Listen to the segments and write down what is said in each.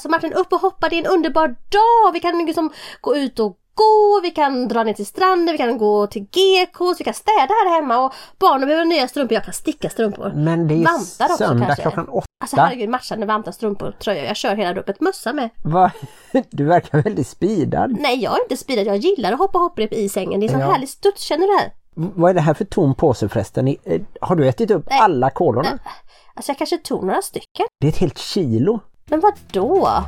Alltså Martin, upp och hoppa, det är en underbar dag! Vi kan liksom gå ut och gå, vi kan dra ner till stranden, vi kan gå till GKs, vi kan städa här hemma och barnen behöver nya strumpor, jag kan sticka strumpor. Men det är Vantar också söndag kanske. klockan åtta. Alltså herregud, matchande vantar, strumpor, tröjor, jag kör hela rubbet, mössa med. Va? Du verkar väldigt speedad. Nej, jag är inte speedad, jag gillar att hoppa hopprep i sängen, det är så Ja. härlig studs, känner du det här? Vad är det här för tom påse förresten? Eh, Har du ätit upp Nej. alla kolorna? Alltså jag kanske tog några stycken. Det är ett helt kilo. Men vad då?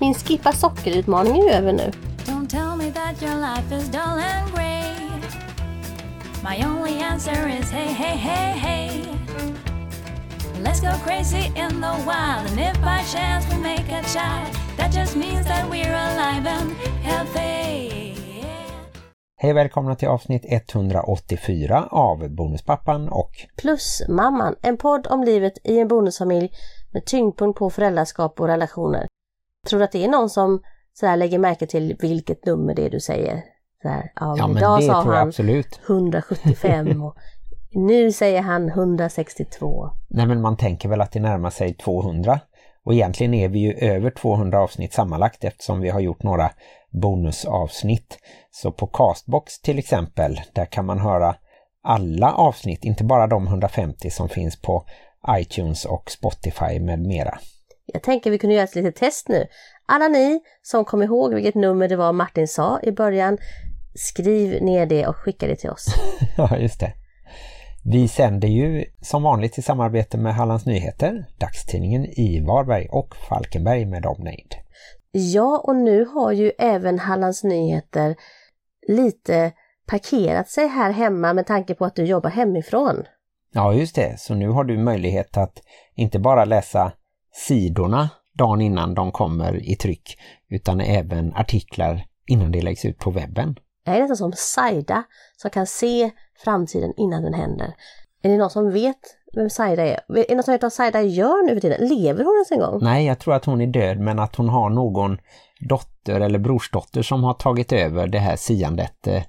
Min skippa sockerutmaning är över nu. Don't tell me that your life is dull and grey. My only answer is hey, hey, hey, hey. Let's go crazy in the wild, and if by chance we make a child, that just means that we're alive and healthy. Hej välkomna till avsnitt 184 av Bonuspappan och Plus Mamman, en podd om livet i en bonusfamilj med tyngdpunkt på föräldraskap och relationer. Tror du att det är någon som så här lägger märke till vilket nummer det är du säger? Så här, ja, men idag sa han absolut. 175 och nu säger han 162. Nej men man tänker väl att det närmar sig 200. Och egentligen är vi ju över 200 avsnitt sammanlagt eftersom vi har gjort några bonusavsnitt. Så på Castbox till exempel, där kan man höra alla avsnitt, inte bara de 150 som finns på iTunes och Spotify med mera. Jag tänker vi kunde göra ett litet test nu. Alla ni som kom ihåg vilket nummer det var Martin sa i början, skriv ner det och skicka det till oss. Ja, just det. Vi sänder ju som vanligt i samarbete med Hallands Nyheter, dagstidningen i Varberg och Falkenberg med omnejd. Ja, och nu har ju även Hallands Nyheter lite parkerat sig här hemma med tanke på att du jobbar hemifrån. Ja, just det. Så nu har du möjlighet att inte bara läsa sidorna dagen innan de kommer i tryck, utan även artiklar innan det läggs ut på webben. Jag är nästan som Saida som kan se framtiden innan den händer. Är det någon som vet vem Saida är? Är det någon som vet vad Saida gör nu för tiden? Lever hon ens en gång? Nej, jag tror att hon är död, men att hon har någon dotter eller brorsdotter som har tagit över det här siandet. Eh,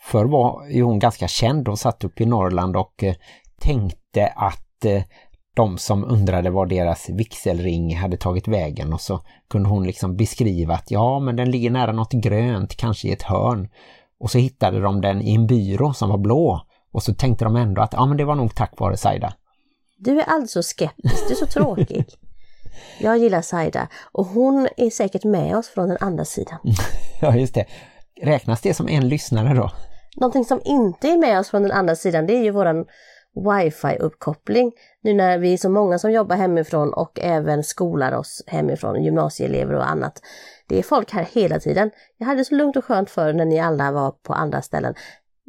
Förr var ju hon ganska känd och satt upp i Norrland och eh, tänkte att eh, de som undrade var deras vigselring hade tagit vägen och så kunde hon liksom beskriva att ja men den ligger nära något grönt, kanske i ett hörn. Och så hittade de den i en byrå som var blå och så tänkte de ändå att ja men det var nog tack vare Saida. Du är alltså skeptisk, du är så tråkig. Jag gillar Saida och hon är säkert med oss från den andra sidan. Ja just det. Räknas det som en lyssnare då? Någonting som inte är med oss från den andra sidan det är ju våran wifi-uppkoppling. Nu när vi är så många som jobbar hemifrån och även skolar oss hemifrån, gymnasieelever och annat. Det är folk här hela tiden. Jag hade så lugnt och skönt förr när ni alla var på andra ställen.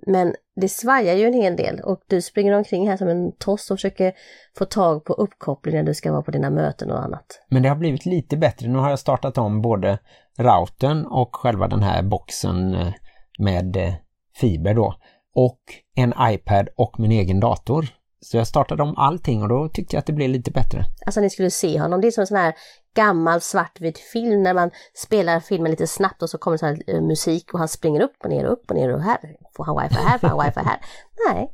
Men det svajar ju en hel del och du springer omkring här som en toss och försöker få tag på uppkoppling när du ska vara på dina möten och annat. Men det har blivit lite bättre. Nu har jag startat om både routern och själva den här boxen eh, med eh, fiber då. Och en iPad och min egen dator. Så jag startade om allting och då tyckte jag att det blev lite bättre. Alltså ni skulle se honom, det är som en sån här gammal svartvit film när man spelar filmen lite snabbt och så kommer sån här eh, musik och han springer upp och ner och upp och ner och här. Får han wifi här, får han wifi här? Nej,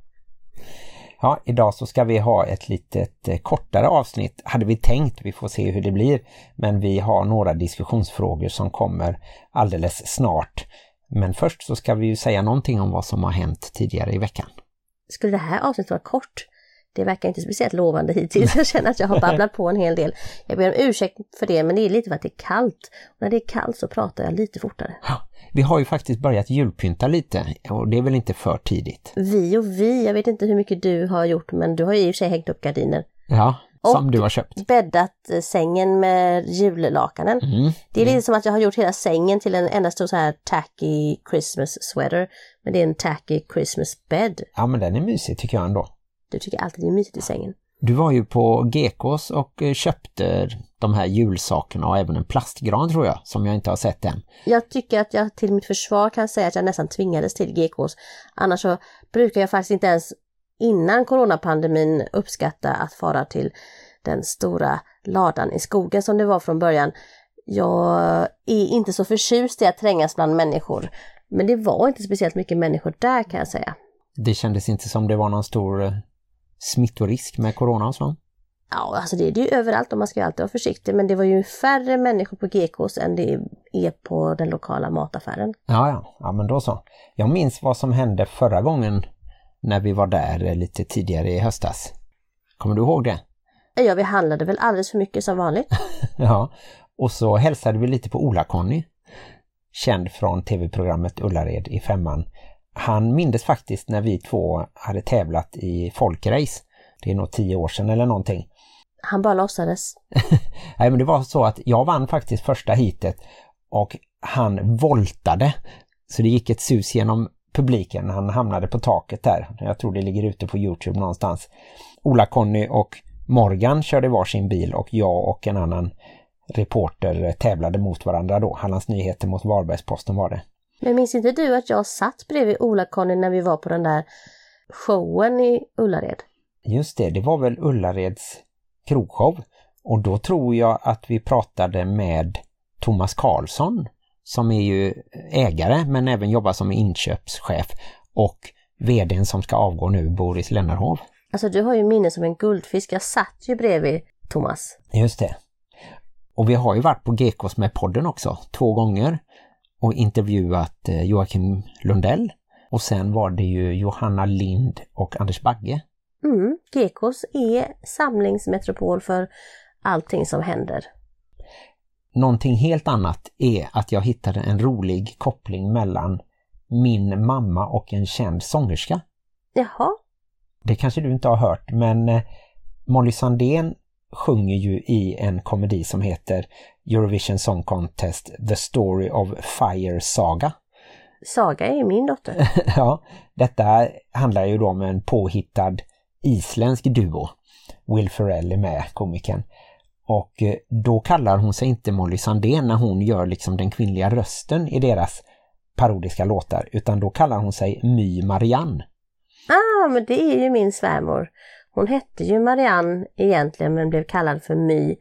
Ja, idag så ska vi ha ett litet eh, kortare avsnitt. Hade vi tänkt, vi får se hur det blir. Men vi har några diskussionsfrågor som kommer alldeles snart. Men först så ska vi ju säga någonting om vad som har hänt tidigare i veckan. skulle det här avsnittet vara kort? Det verkar inte speciellt lovande hittills. Jag känner att jag har babblat på en hel del. Jag ber om ursäkt för det, men det är lite för att det är kallt. Och när det är kallt så pratar jag lite fortare. Ja, Vi har ju faktiskt börjat julpynta lite och det är väl inte för tidigt. Vi och vi, jag vet inte hur mycket du har gjort, men du har ju i och för sig hängt upp gardiner. Ja, som Och- du har köpt. Bäddat eh, sängen med jullakanen. Mm. Det är lite som att jag har gjort hela sängen till en enda stor så här tacky Christmas sweater. Men det är en tacky Christmas bed. Ja, men den är mysig tycker jag ändå. Du tycker alltid det är mysigt i sängen. Du var ju på GKs och eh, köpte de här julsakerna och även en plastgran tror jag, som jag inte har sett än. Jag tycker att jag till mitt försvar kan säga att jag nästan tvingades till GKs. Annars så brukar jag faktiskt inte ens innan coronapandemin uppskatta att fara till den stora ladan i skogen som det var från början. Jag är inte så förtjust i att trängas bland människor. Men det var inte speciellt mycket människor där kan jag säga. Det kändes inte som det var någon stor eh, smittorisk med corona och så. Ja, alltså det är det ju överallt och man ska ju alltid vara försiktig. Men det var ju färre människor på GKs än det är på den lokala mataffären. Ja, ja. Ja, men då så. Jag minns vad som hände förra gången när vi var där eh, lite tidigare i höstas. Kommer du ihåg det? Ja, vi handlade väl alldeles för mycket som vanligt. Ja. Och så hälsade vi lite på Ola-Conny. Känd från tv-programmet Ullared i femman. Han mindes faktiskt när vi två hade tävlat i folkrace. Det är nog tio år sedan eller någonting. Han bara låtsades. Nej men det var så att jag vann faktiskt första hitet och han voltade. Så det gick ett sus genom publiken. Han hamnade på taket där. Jag tror det ligger ute på Youtube någonstans. Ola Conny och Morgan körde varsin bil och jag och en annan reporter tävlade mot varandra då. Hallands Nyheter mot Varbergsposten var det. Men minns inte du att jag satt bredvid Ola-Conny när vi var på den där showen i Ullared? Just det, det var väl Ullareds krogshow. Och då tror jag att vi pratade med Thomas Karlsson som är ju ägare men även jobbar som inköpschef och vdn som ska avgå nu, Boris Lennarhov. Alltså du har ju minne som en guldfisk. Jag satt ju bredvid Thomas. Just det. Och vi har ju varit på GKs med podden också, två gånger och intervjuat eh, Joakim Lundell och sen var det ju Johanna Lind och Anders Bagge. Mm, GKs är samlingsmetropol för allting som händer. Någonting helt annat är att jag hittade en rolig koppling mellan min mamma och en känd sångerska. Jaha, Det kanske du inte har hört men eh, Molly Sandén sjunger ju i en komedi som heter Eurovision Song Contest The Story of Fire Saga. Saga är min dotter. ja, detta handlar ju då om en påhittad isländsk duo. Will Ferrell är med, komikern. Och eh, då kallar hon sig inte Molly Sandén när hon gör liksom den kvinnliga rösten i deras parodiska låtar, utan då kallar hon sig My Marianne. Ah, men det är ju min svärmor. Hon hette ju Marianne egentligen men blev kallad för My.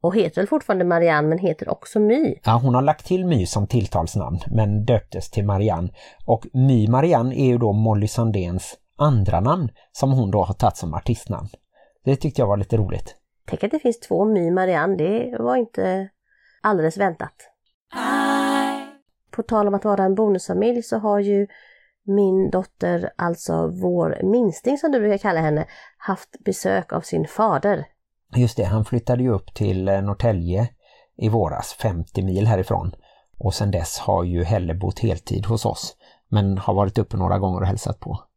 Och heter väl fortfarande Marianne men heter också My. Ja, hon har lagt till My som tilltalsnamn men döptes till Marianne. Och My Marianne är ju då Molly Sandéns andra namn som hon då har tagit som artistnamn. Det tyckte jag var lite roligt. Tänk att det finns två My Marianne, det var inte alldeles väntat. På tal om att vara en bonusfamilj så har ju min dotter, alltså vår minsting som du brukar kalla henne, haft besök av sin fader. Just det, han flyttade ju upp till eh, Norrtälje i våras, 50 mil härifrån. Och sedan dess har ju Helle bott heltid hos oss, men har varit uppe några gånger och hälsat på.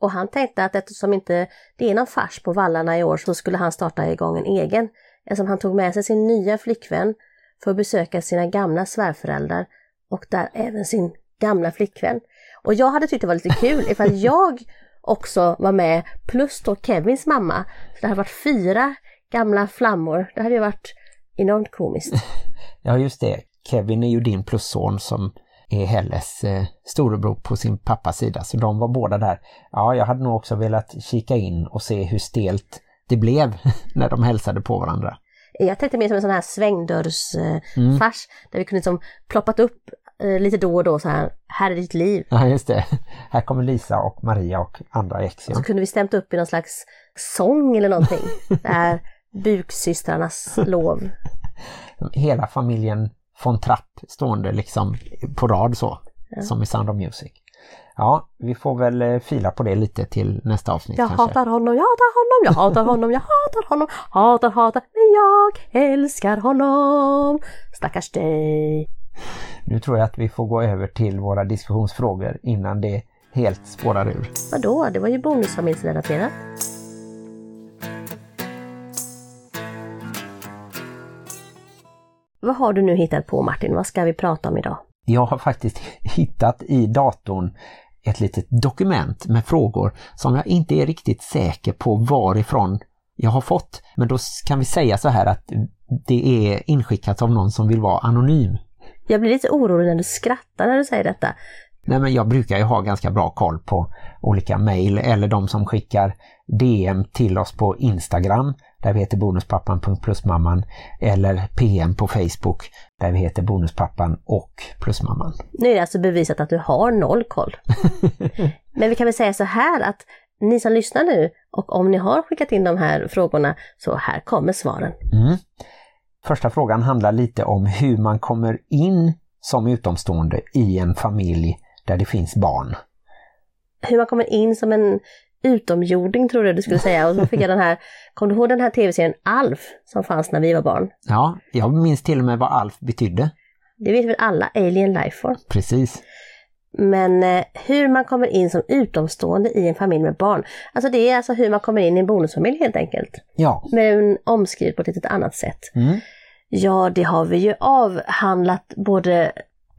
Och han tänkte att eftersom inte det är någon fars på vallarna i år så skulle han starta igång en egen. Eftersom han tog med sig sin nya flickvän för att besöka sina gamla svärföräldrar och där även sin gamla flickvän. Och jag hade tyckt det var lite kul ifall jag också var med plus då Kevins mamma. Så det hade varit fyra gamla flammor. Det hade ju varit enormt komiskt. Ja just det, Kevin är ju din plusson som är Helles eh, storebror på sin pappas sida. Så de var båda där. Ja, jag hade nog också velat kika in och se hur stelt det blev när de hälsade på varandra. Jag tänkte mer som en sån här svängdörrsfars där vi kunde liksom ploppat upp eh, lite då och då så här, här är ditt liv. Ja just det, här kommer Lisa och Maria och andra ex. Och Ja. så kunde vi stämt upp i någon slags sång eller någonting. Det här buksystrarnas lov. Hela familjen von Trapp stående liksom på rad så, som i Sound of Music. Ja, vi får väl eh, fila på det lite till nästa avsnitt Jag kanske. hatar honom, jag hatar honom, jag hatar honom, jag hatar honom, hatar, hatar, men jag älskar honom. Stackars dig. Nu tror jag att vi får gå över till våra diskussionsfrågor innan det helt spårar ur. Vadå, det var ju bonusfamiljsrelaterat. Vad har du nu hittat på Martin? Vad ska vi prata om idag? Jag har faktiskt hittat i datorn ett litet dokument med frågor som jag inte är riktigt säker på varifrån jag har fått. Men då kan vi säga så här att det är inskickat av någon som vill vara anonym. Jag blir lite orolig när du skrattar när du säger detta. Nej men jag brukar ju ha ganska bra koll på olika mejl eller de som skickar DM till oss på Instagram där vi heter bonuspappan.plusmamman eller PM på Facebook där vi heter bonuspappan och plusmamman. Nu är det alltså bevisat att du har noll koll. Men vi kan väl säga så här att ni som lyssnar nu och om ni har skickat in de här frågorna så här kommer svaren. Mm. Första frågan handlar lite om hur man kommer in som utomstående i en familj där det finns barn. Hur man kommer in som en utomjording tror jag du skulle säga och så fick jag den här, kom du ihåg den här tv-serien Alf som fanns när vi var barn? Ja, jag minns till och med vad Alf betydde. Det vet väl alla, Alien Lifeform. Precis. Men eh, hur man kommer in som utomstående i en familj med barn. Alltså det är alltså hur man kommer in i en bonusfamilj helt enkelt. Ja. Men omskrivet på ett litet annat sätt. Mm. Ja, det har vi ju avhandlat både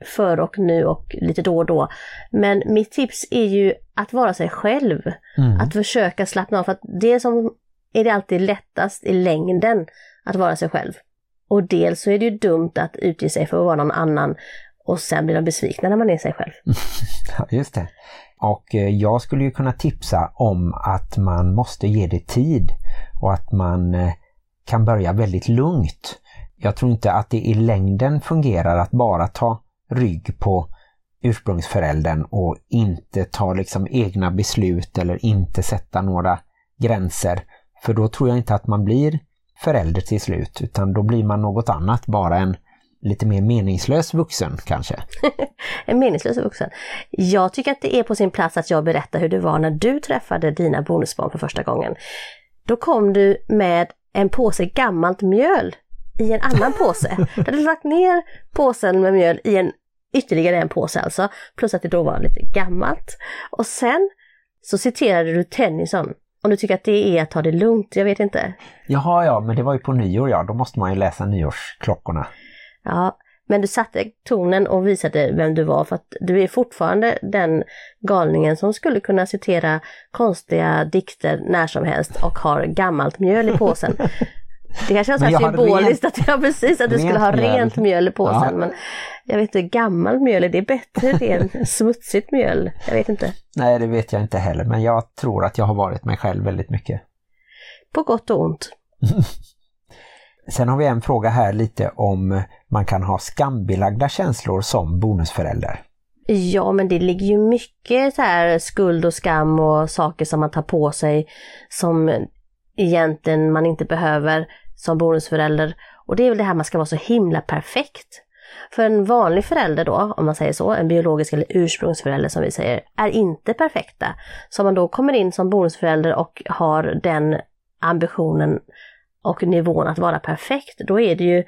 för och nu och lite då och då. Men mitt tips är ju att vara sig själv. Mm. Att försöka slappna av. För att det som är det alltid lättast i längden att vara sig själv. Och dels så är det ju dumt att utge sig för att vara någon annan och sen blir de besvikna när man är sig själv. Just det. Och eh, jag skulle ju kunna tipsa om att man måste ge det tid och att man eh, kan börja väldigt lugnt. Jag tror inte att det i längden fungerar att bara ta rygg på ursprungsföräldern och inte ta liksom egna beslut eller inte sätta några gränser. För då tror jag inte att man blir förälder till slut utan då blir man något annat, bara en lite mer meningslös vuxen kanske. En meningslös vuxen. Jag tycker att det är på sin plats att jag berättar hur det var när du träffade dina bonusbarn för första gången. Då kom du med en påse gammalt mjöl i en annan påse. Du hade lagt ner påsen med mjöl i en ytterligare en påse alltså, plus att det då var lite gammalt. Och sen så citerade du Tennyson. Om du tycker att det är att ta det lugnt, jag vet inte. Jaha ja, men det var ju på nyår ja, då måste man ju läsa nyårsklockorna. Ja, men du satte tonen och visade vem du var för att du är fortfarande den galningen som skulle kunna citera konstiga dikter när som helst och har gammalt mjöl i påsen. Det kanske var så här jag symboliskt att, ja, precis, att du skulle ha mjöl. rent mjöl i påsen. Ja. Men jag vet inte, gammalt mjöl, är det bättre det än smutsigt mjöl? Jag vet inte. Nej, det vet jag inte heller, men jag tror att jag har varit mig själv väldigt mycket. På gott och ont. Sen har vi en fråga här lite om man kan ha skambelagda känslor som bonusförälder. Ja, men det ligger ju mycket så här skuld och skam och saker som man tar på sig som egentligen man inte behöver som bonusförälder. Och det är väl det här man ska vara så himla perfekt. För en vanlig förälder då, om man säger så, en biologisk eller ursprungsförälder som vi säger, är inte perfekta. Så om man då kommer in som bonusförälder och har den ambitionen och nivån att vara perfekt, då är det ju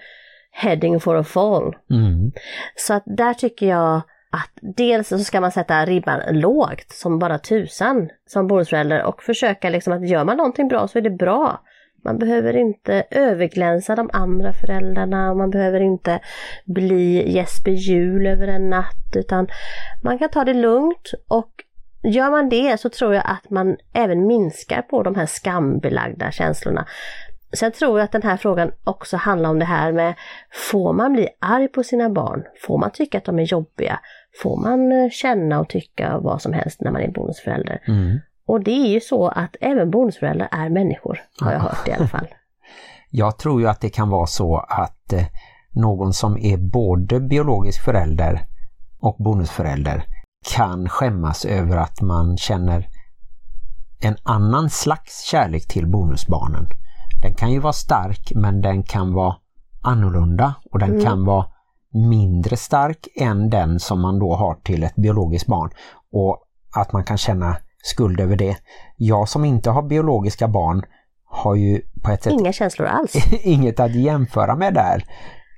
heading for a fall. Mm. Så att där tycker jag att dels så ska man sätta ribban lågt som bara tusan som bonusförälder och försöka liksom att gör man någonting bra så är det bra. Man behöver inte överglänsa de andra föräldrarna och man behöver inte bli Jesper Jul över en natt utan man kan ta det lugnt och gör man det så tror jag att man även minskar på de här skambelagda känslorna. Sen tror jag att den här frågan också handlar om det här med, får man bli arg på sina barn? Får man tycka att de är jobbiga? Får man eh, känna och tycka vad som helst när man är bonusförälder? Mm. Och det är ju så att även bonusföräldrar är människor, har jag hört i alla fall. Jag tror ju att det kan vara så att eh, någon som är både biologisk förälder och bonusförälder kan skämmas över att man känner en annan slags kärlek till bonusbarnen. Den kan ju vara stark men den kan vara annorlunda och den Mm. kan vara mindre stark än den som man då har till ett biologiskt barn. Och att man kan känna skuld över det. Jag som inte har biologiska barn har ju på ett sätt Inga känslor alls. inget att jämföra med där.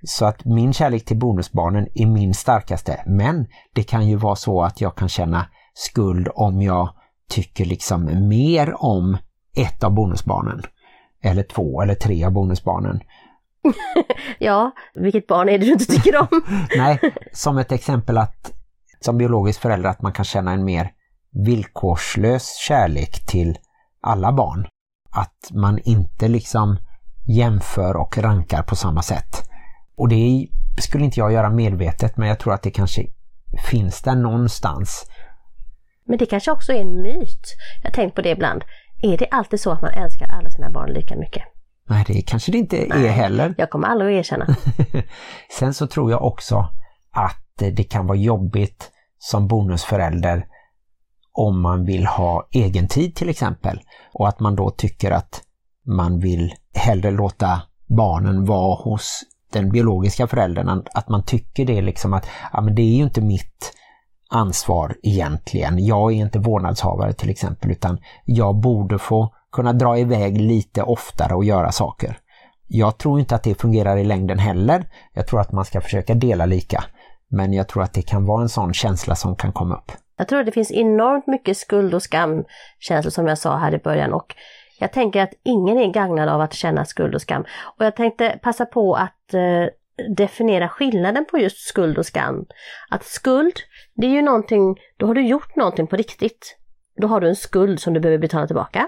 Så att min kärlek till bonusbarnen är min starkaste. Men det kan ju vara så att jag kan känna skuld om jag tycker liksom mer om ett av bonusbarnen. Eller två eller tre av bonusbarnen. Ja, vilket barn är det du inte tycker om? Nej, som ett exempel att som biologisk förälder att man kan känna en mer villkorslös kärlek till alla barn. Att man inte liksom jämför och rankar på samma sätt. Och det skulle inte jag göra medvetet men jag tror att det kanske finns där någonstans. Men det kanske också är en myt. Jag har tänkt på det ibland. Är det alltid så att man älskar alla sina barn lika mycket? Nej, det kanske det inte Nej. är heller. Jag kommer aldrig att erkänna. Sen så tror jag också att det kan vara jobbigt som bonusförälder om man vill ha egen tid till exempel och att man då tycker att man vill hellre låta barnen vara hos den biologiska föräldern, att man tycker det liksom att ja, men det är ju inte mitt ansvar egentligen. Jag är inte vårdnadshavare till exempel utan jag borde få kunna dra iväg lite oftare och göra saker. Jag tror inte att det fungerar i längden heller. Jag tror att man ska försöka dela lika. Men jag tror att det kan vara en sån känsla som kan komma upp. Jag tror att det finns enormt mycket skuld och skamkänslor som jag sa här i början och jag tänker att ingen är gagnad av att känna skuld och skam. Och jag tänkte passa på att eh, definiera skillnaden på just skuld och skam. Att skuld, det är ju någonting, då har du gjort någonting på riktigt. Då har du en skuld som du behöver betala tillbaka.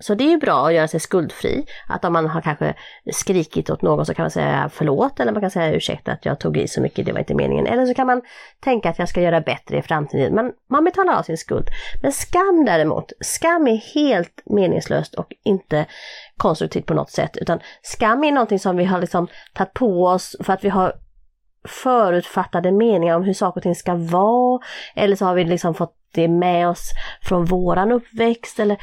Så det är ju bra att göra sig skuldfri. Att om man har kanske skrikit åt någon så kan man säga förlåt eller man kan säga ursäkta att jag tog i så mycket, det var inte meningen. Eller så kan man tänka att jag ska göra bättre i framtiden. Men man betalar av sin skuld. Men skam däremot, skam är helt meningslöst och inte konstruktivt på något sätt. Utan skam är någonting som vi har liksom tagit på oss för att vi har förutfattade meningar om hur saker och ting ska vara. Eller så har vi liksom fått det med oss från våran uppväxt. Eller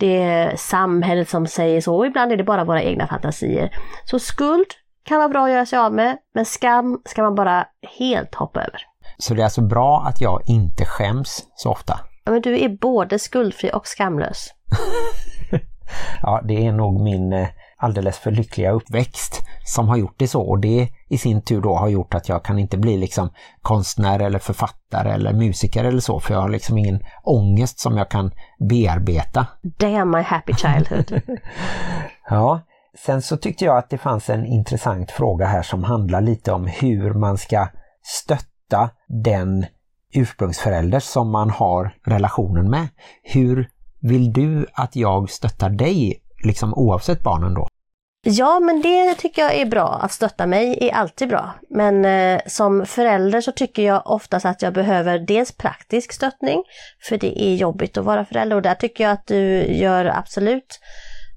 det är samhället som säger så och ibland är det bara våra egna fantasier. Så skuld kan vara bra att göra sig av med, men skam ska man bara helt hoppa över. Så det är alltså bra att jag inte skäms så ofta? Ja, men du är både skuldfri och skamlös. ja, det är nog min eh, alldeles för lyckliga uppväxt som har gjort det så och det i sin tur då har gjort att jag kan inte bli liksom konstnär eller författare eller musiker eller så för jag har liksom ingen ångest som jag kan bearbeta. Damn my happy childhood! ja, sen så tyckte jag att det fanns en intressant fråga här som handlar lite om hur man ska stötta den ursprungsförälder som man har relationen med. Hur vill du att jag stöttar dig liksom oavsett barnen då? Ja, men det tycker jag är bra. Att stötta mig är alltid bra. Men eh, som förälder så tycker jag oftast att jag behöver dels praktisk stöttning, för det är jobbigt att vara förälder och där tycker jag att du gör absolut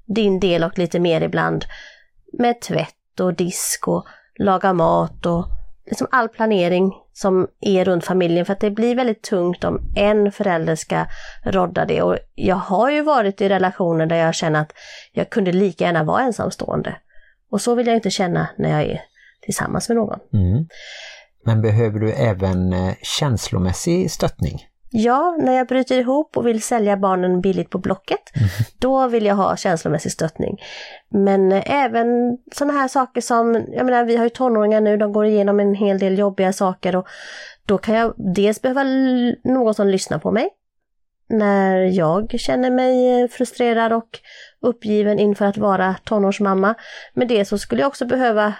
din del och lite mer ibland med tvätt och disk och laga mat och liksom all planering som är runt familjen för att det blir väldigt tungt om en förälder ska rodda det. Och jag har ju varit i relationer där jag känner att jag kunde lika gärna vara ensamstående. Och så vill jag inte känna när jag är tillsammans med någon. Mm. Men behöver du även eh, känslomässig stöttning? Ja, när jag bryter ihop och vill sälja barnen billigt på Blocket, mm. då vill jag ha känslomässig stöttning. Men även sådana här saker som, jag menar vi har ju tonåringar nu, de går igenom en hel del jobbiga saker och då kan jag dels behöva någon som lyssnar på mig när jag känner mig frustrerad och uppgiven inför att vara tonårsmamma. Med det så skulle jag också behöva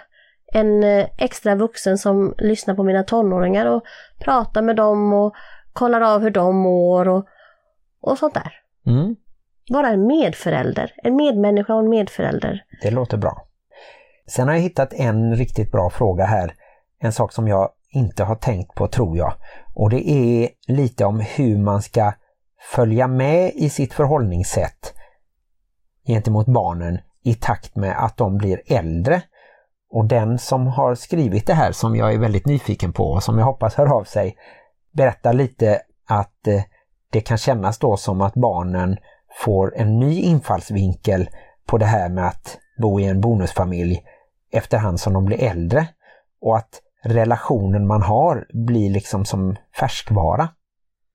en extra vuxen som lyssnar på mina tonåringar och pratar med dem och kollar av hur de mår och, och sånt där. Mm. Vara en medförälder, en medmänniska och en medförälder. Det låter bra. Sen har jag hittat en riktigt bra fråga här. En sak som jag inte har tänkt på tror jag. Och det är lite om hur man ska följa med i sitt förhållningssätt gentemot barnen i takt med att de blir äldre. Och den som har skrivit det här som jag är väldigt nyfiken på och som jag hoppas hör av sig berättar lite att eh, det kan kännas då som att barnen får en ny infallsvinkel på det här med att bo i en bonusfamilj efterhand som de blir äldre och att relationen man har blir liksom som färskvara.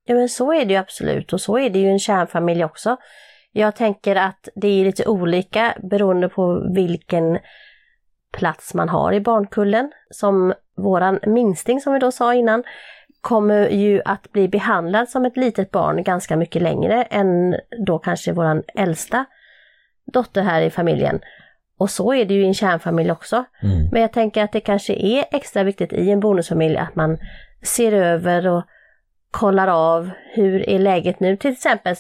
Ja men så är det ju absolut och så är det ju en kärnfamilj också. Jag tänker att det är lite olika beroende på vilken plats man har i barnkullen. Som våran minsting som vi då sa innan kommer ju att bli behandlad som ett litet barn ganska mycket längre än då kanske våran äldsta dotter här i familjen. Och så är det ju i en kärnfamilj också. Mm. Men jag tänker att det kanske är extra viktigt i en bonusfamilj att man ser över och kollar av hur är läget nu. Till exempel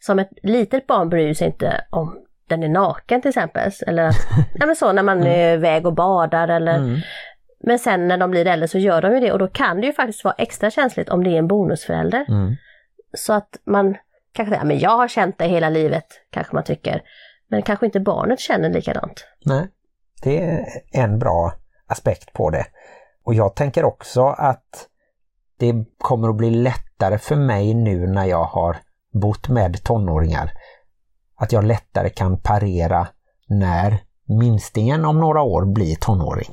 som ett litet barn bryr sig inte om den är naken till exempel. Eller att, ja, men så när man är iväg och badar eller Mm. Men sen när de blir äldre så gör de ju det och då kan det ju faktiskt vara extra känsligt om det är en bonusförälder. Mm. Så att man kanske säger, men jag har känt det hela livet, kanske man tycker. Men kanske inte barnet känner likadant. Nej, det är en bra aspekt på det. Och jag tänker också att det kommer att bli lättare för mig nu när jag har bott med tonåringar. Att jag lättare kan parera när minstingen om några år blir tonåring.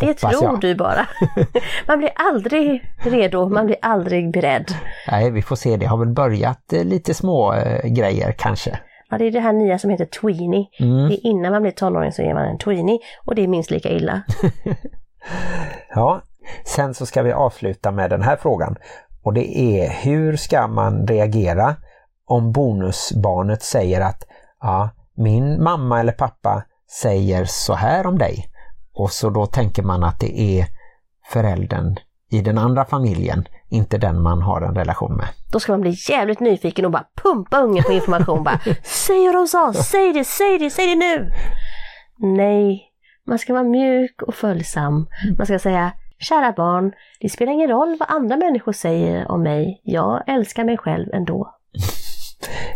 Det Hoppas tror jag. du bara. Man blir aldrig redo, man blir aldrig beredd. Nej, vi får se. Det har väl börjat eh, lite små eh, grejer kanske. Ja, det är det här nya som heter tweenie. Mm. Det är innan man blir tonåring så ger man en tweenie och det är minst lika illa. Ja, sen så ska vi avsluta med den här frågan. Och det är hur ska man reagera om bonusbarnet säger att ja, min mamma eller pappa säger så här om dig. Och så då tänker man att det är föräldern i den andra familjen, inte den man har en relation med. Då ska man bli jävligt nyfiken och bara pumpa ungen på information. bara, säg vad de sa, säg det, säg det, säg det nu! Nej, man ska vara mjuk och följsam. Man ska säga, kära barn, det spelar ingen roll vad andra människor säger om mig. Jag älskar mig själv ändå.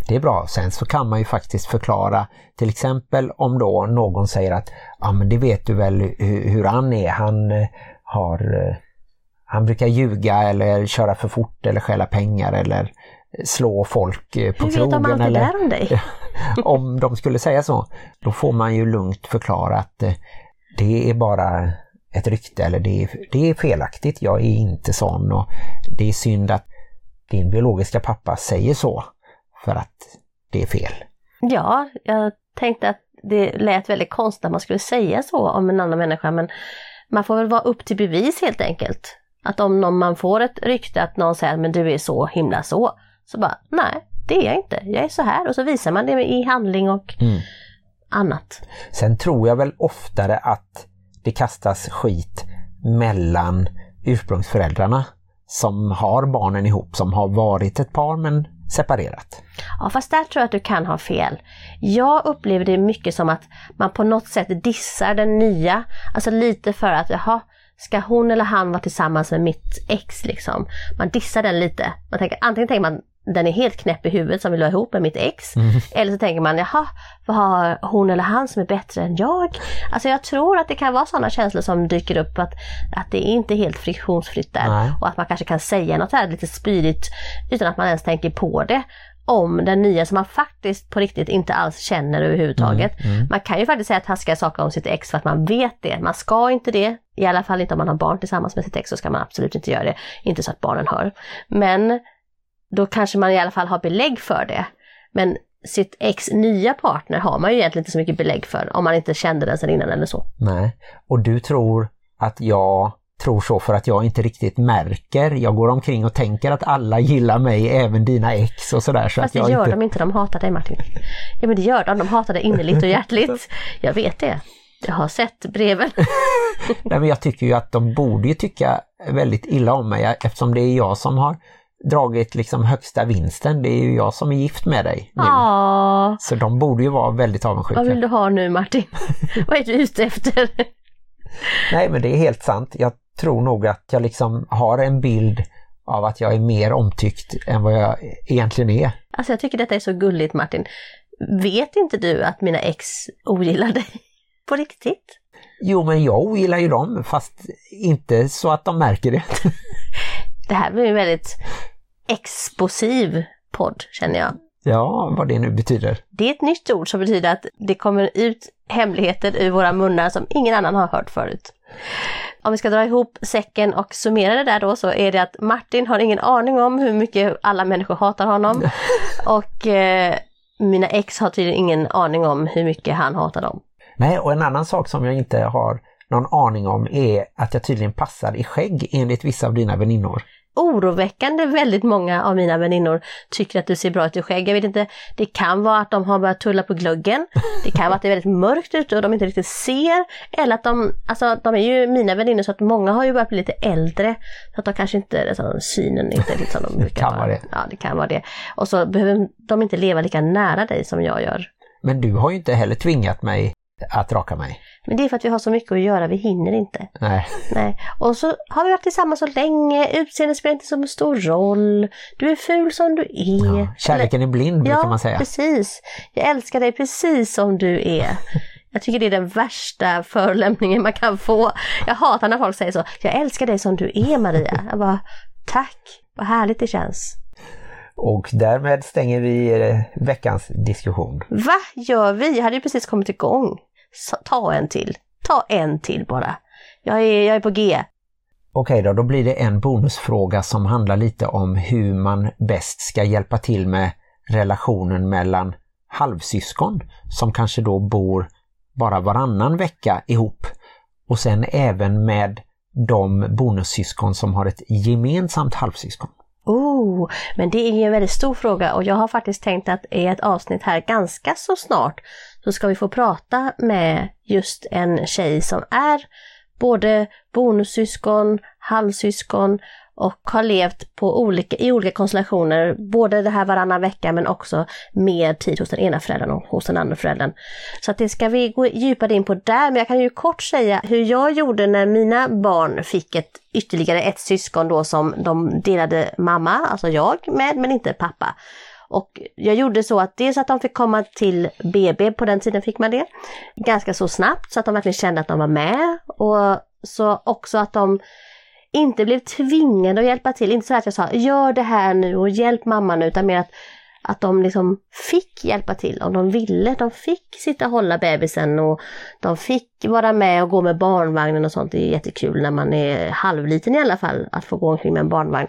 Det är bra. Sen så kan man ju faktiskt förklara, till exempel om då någon säger att ja men det vet du väl hur, hur han är, han eh, har eh, han brukar ljuga eller köra för fort eller stjäla pengar eller slå folk eh, på Hur vet de krogen allt det eller där om dig? om de skulle säga så. Då får man ju lugnt förklara att eh, det är bara ett rykte eller det är, det är felaktigt, jag är inte sån och det är synd att din biologiska pappa säger så för att det är fel. Ja, jag tänkte att det lät väldigt konstigt att man skulle säga så om en annan människa men man får väl vara upp till bevis helt enkelt. Att om någon, man får ett rykte att någon säger men du är så himla så, så bara nej, det är jag inte, jag är så här och så visar man det i handling och Mm. annat. Sen tror jag väl oftare att det kastas skit mellan ursprungsföräldrarna som har barnen ihop, som har varit ett par men separerat. Ja fast där tror jag att du kan ha fel. Jag upplever det mycket som att man på något sätt dissar den nya, alltså lite för att jaha, ska hon eller han vara tillsammans med mitt ex liksom? Man dissar den lite. Man tänker, antingen tänker man den är helt knäpp i huvudet som vill vara ihop med mitt ex. Eller så tänker man, jaha, vad har hon eller han som är bättre än jag? Alltså jag tror att det kan vara sådana känslor som dyker upp att, att det är inte helt friktionsfritt där. Nej. Och att man kanske kan säga något här lite spydigt utan att man ens tänker på det om den nya som man faktiskt på riktigt inte alls känner överhuvudtaget. Man kan ju faktiskt säga taskiga saker om sitt ex för att man vet det. Man ska inte det, i alla fall inte om man har barn tillsammans med sitt ex så ska man absolut inte göra det. Inte så att barnen hör. Men då kanske man i alla fall har belägg för det. Men sitt ex nya partner har man ju egentligen inte så mycket belägg för om man inte kände den sedan innan eller så. Nej. Och du tror att jag tror så för att jag inte riktigt märker. Jag går omkring och tänker att alla gillar mig, även dina ex och sådär. Så Fast det gör inte... de inte, de hatar dig Martin. Ja men det gör de, de hatar dig innerligt och hjärtligt. Jag vet det. Jag har sett breven. Nej, men jag tycker ju att de borde ju tycka väldigt illa om mig eftersom det är jag som har dragit liksom högsta vinsten. Det är ju jag som är gift med dig nu. Så de borde ju vara väldigt avundsjuka. vad vill du ha nu Martin? vad är du ute efter? Nej men det är helt sant. Jag tror nog att jag liksom har en bild av att jag är mer omtyckt än vad jag egentligen är. Alltså jag tycker detta är så gulligt Martin. Vet inte du att mina ex ogillar dig? På riktigt? Jo men jag ogillar ju dem fast inte så att de märker det. Det här blir en väldigt explosiv podd känner jag. Ja, vad det nu betyder. Det är ett nytt ord som betyder att det kommer ut hemligheter ur våra munnar som ingen annan har hört förut. Om vi ska dra ihop säcken och summera det där då så är det att Martin har ingen aning om hur mycket alla människor hatar honom. Och eh, mina ex har tydligen ingen aning om hur mycket han hatar dem. Nej, och en annan sak som jag inte har någon aning om är att jag tydligen passar i skägg enligt vissa av dina väninnor. Oroväckande väldigt många av mina väninnor tycker att du ser bra ut i skägg. Jag vet inte, det kan vara att de har börjat tulla på glöggen. Det kan vara att det är väldigt mörkt ute och de inte riktigt ser. Eller att de, alltså de är ju mina väninnor så att många har ju börjat bli lite äldre. Så att de kanske inte, alltså, synen inte lite som de brukar kan vara det. Ja, det kan vara det. Och så behöver de inte leva lika nära dig som jag gör. Men du har ju inte heller tvingat mig att raka mig. Men det är för att vi har så mycket att göra, vi hinner inte. Nej. Nej. Och så har vi varit tillsammans så länge, utseende spelar inte så stor roll. Du är ful som du är. Ja, kärleken är blind brukar ja, man säga. precis. Jag älskar dig precis som du är. Jag tycker det är den värsta förolämpningen man kan få. Jag hatar när folk säger så. Jag älskar dig som du är Maria. Jag bara, Tack, vad härligt det känns. Och därmed stänger vi eh, veckans diskussion. Va gör vi? Jag hade ju precis kommit igång. Ta en till. Ta en till bara. Jag är, jag är på G. Okej då, då blir det en bonusfråga som handlar lite om hur man bäst ska hjälpa till med relationen mellan halvsyskon som kanske då bor bara varannan vecka ihop och sen även med de bonussyskon som har ett gemensamt halvsyskon. Oh, men det är ju en väldigt stor fråga och jag har faktiskt tänkt att i ett avsnitt här ganska så snart så ska vi få prata med just en tjej som är både bonussyskon, halvsyskon och har levt på olika, i olika konstellationer, både det här varannan vecka men också mer tid hos den ena föräldern och hos den andra föräldern. Så att det ska vi gå djupare in på där, men jag kan ju kort säga hur jag gjorde när mina barn fick ett ytterligare ett syskon då som de delade mamma, alltså jag med, men inte pappa. Och jag gjorde så att dels att de fick komma till BB, på den tiden fick man det, ganska så snabbt så att de verkligen kände att de var med och så också att de inte blev tvingade att hjälpa till. Inte så att jag sa gör det här nu och hjälp mamma nu utan mer att, att de liksom fick hjälpa till om de ville. De fick sitta och hålla bebisen och de fick vara med och gå med barnvagnen och sånt. Det är jättekul när man är halvliten i alla fall att få gå omkring med en barnvagn.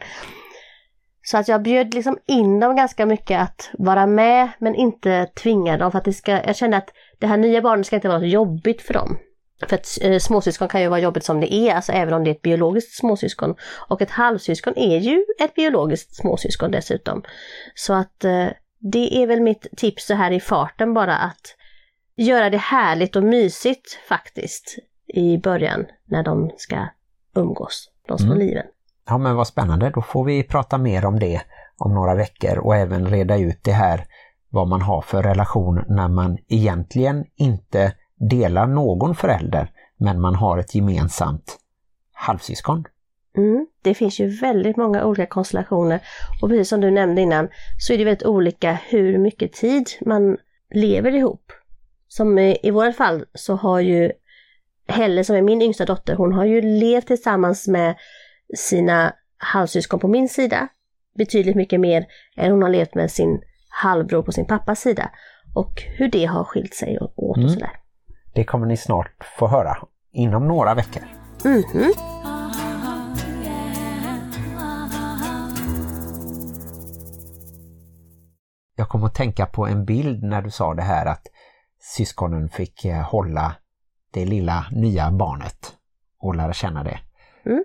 Så att jag bjöd liksom in dem ganska mycket att vara med men inte tvinga dem för att det ska, jag kände att det här nya barnet ska inte vara så jobbigt för dem. För att eh, småsyskon kan ju vara jobbigt som det är, alltså även om det är ett biologiskt småsyskon. Och ett halvsyskon är ju ett biologiskt småsyskon dessutom. Så att eh, det är väl mitt tips så här i farten bara att göra det härligt och mysigt faktiskt i början när de ska umgås, de små Mm. liven. Ja men vad spännande, då får vi prata mer om det om några veckor och även reda ut det här vad man har för relation när man egentligen inte delar någon förälder men man har ett gemensamt halvsyskon. Mm, det finns ju väldigt många olika konstellationer och precis som du nämnde innan så är det väldigt olika hur mycket tid man lever ihop. Som i, i vårt fall så har ju Helle som är min yngsta dotter, hon har ju levt tillsammans med sina halvsyskon på min sida betydligt mycket mer än hon har levt med sin halvbror på sin pappas sida. Och hur det har skilt sig åt och Mm. sådär. Det kommer ni snart få höra inom några veckor. Mhm. Jag kom att tänka på en bild när du sa det här att syskonen fick eh, hålla det lilla nya barnet och lära känna det. Mm.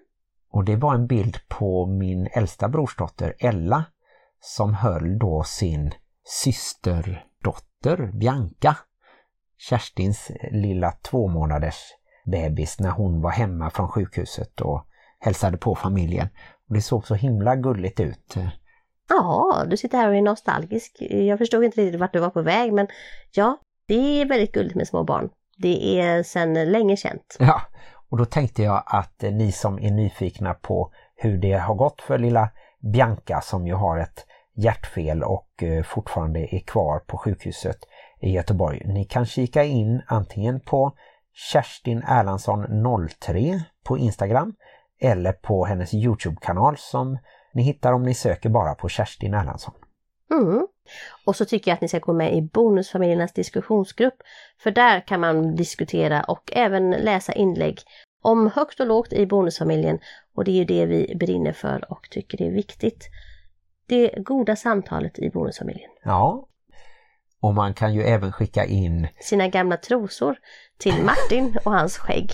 Och det var en bild på min äldsta brorsdotter Ella som höll då sin systerdotter Bianca, Kerstins lilla två månaders bebis när hon var hemma från sjukhuset och hälsade på familjen. Och det såg så himla gulligt ut. Ja, du sitter här och är nostalgisk. Jag förstod inte riktigt vart du var på väg men ja, det är väldigt gulligt med små barn. Det är sedan länge känt. Ja, och då tänkte jag att eh, ni som är nyfikna på hur det har gått för lilla Bianca som ju har ett hjärtfel och eh, fortfarande är kvar på sjukhuset i Göteborg. Ni kan kika in antingen på Kerstin Erlandsson 03 på Instagram eller på hennes Youtube-kanal som ni hittar om ni söker bara på Kerstin Erlandsson. Mm. Och så tycker jag att ni ska gå med i Bonusfamiljernas diskussionsgrupp. För där kan man diskutera och även läsa inlägg om högt och lågt i Bonusfamiljen. Och det är ju det vi brinner för och tycker är viktigt. Det goda samtalet i Bonusfamiljen. Ja, och man kan ju även skicka in Sina gamla trosor till Martin och hans skägg.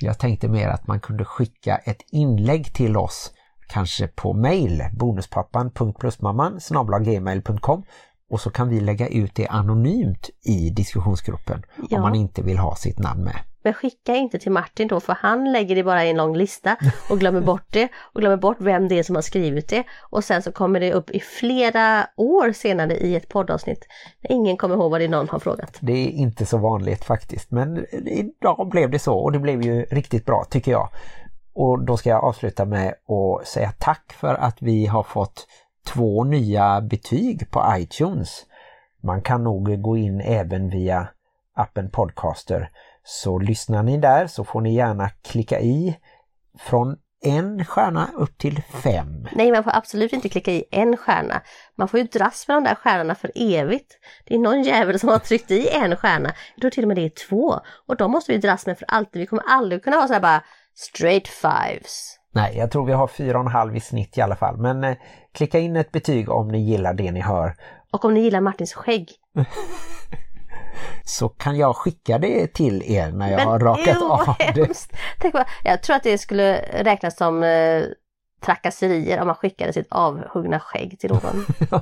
Jag tänkte mer att man kunde skicka ett inlägg till oss, kanske på mail, bonuspappan.plusmamman gmail.com och så kan vi lägga ut det anonymt i diskussionsgruppen Ja. om man inte vill ha sitt namn med. Men skicka inte till Martin då för han lägger det bara i en lång lista och glömmer bort det och glömmer bort vem det är som har skrivit det. Och sen så kommer det upp i flera år senare i ett poddavsnitt. Ingen kommer ihåg vad det är någon har frågat. Det är inte så vanligt faktiskt men idag blev det så och det blev ju riktigt bra tycker jag. Och då ska jag avsluta med att säga tack för att vi har fått två nya betyg på iTunes. Man kan nog gå in även via appen Podcaster. Så lyssnar ni där så får ni gärna klicka i från en stjärna upp till fem. Nej, man får absolut inte klicka i en stjärna. Man får ju dras med de där stjärnorna för evigt. Det är någon jävel som har tryckt i en stjärna. Jag tror till och med det är två. Och de måste vi dras med för alltid. Vi kommer aldrig kunna ha så här bara straight fives. Nej, jag tror vi har fyra och en halv i snitt i alla fall. Men eh, klicka in ett betyg om ni gillar det ni hör. Och om ni gillar Martins skägg. Så kan jag skicka det till er när jag Men har rakat vad av det. Tänk bara, jag tror att det skulle räknas som eh, trakasserier om man skickade sitt avhuggna skägg till någon.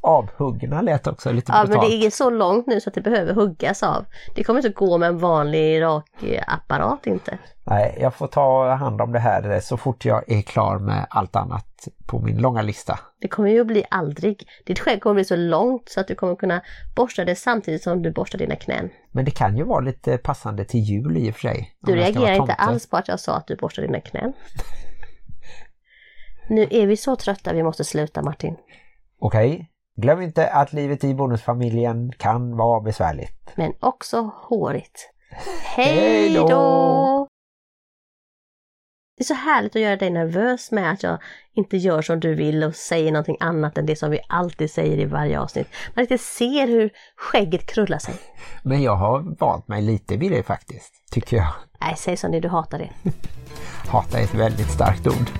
Avhuggna lät också lite Ja men brutalt. det är så långt nu så att det behöver huggas av. Det kommer inte gå med en vanlig rakapparat inte. Nej, jag får ta hand om det här så fort jag är klar med allt annat på min långa lista. Det kommer ju att bli aldrig. Ditt skägg kommer bli så långt så att du kommer kunna borsta det samtidigt som du borstar dina knän. Men det kan ju vara lite passande till jul i och för sig. Du reagerar inte alls på att jag sa att du borstar dina knän. Nu är vi så trötta, vi måste sluta Martin. Okej, glöm inte att livet i bonusfamiljen kan vara besvärligt. Men också hårigt. Hej då! Det är så härligt att göra dig nervös med att jag inte gör som du vill och säger någonting annat än det som vi alltid säger i varje avsnitt. Man inte ser hur skägget krullar sig. Men jag har valt mig lite vid det faktiskt, tycker jag. Nej, säg som det, du hatar det. Hata är ett väldigt starkt ord.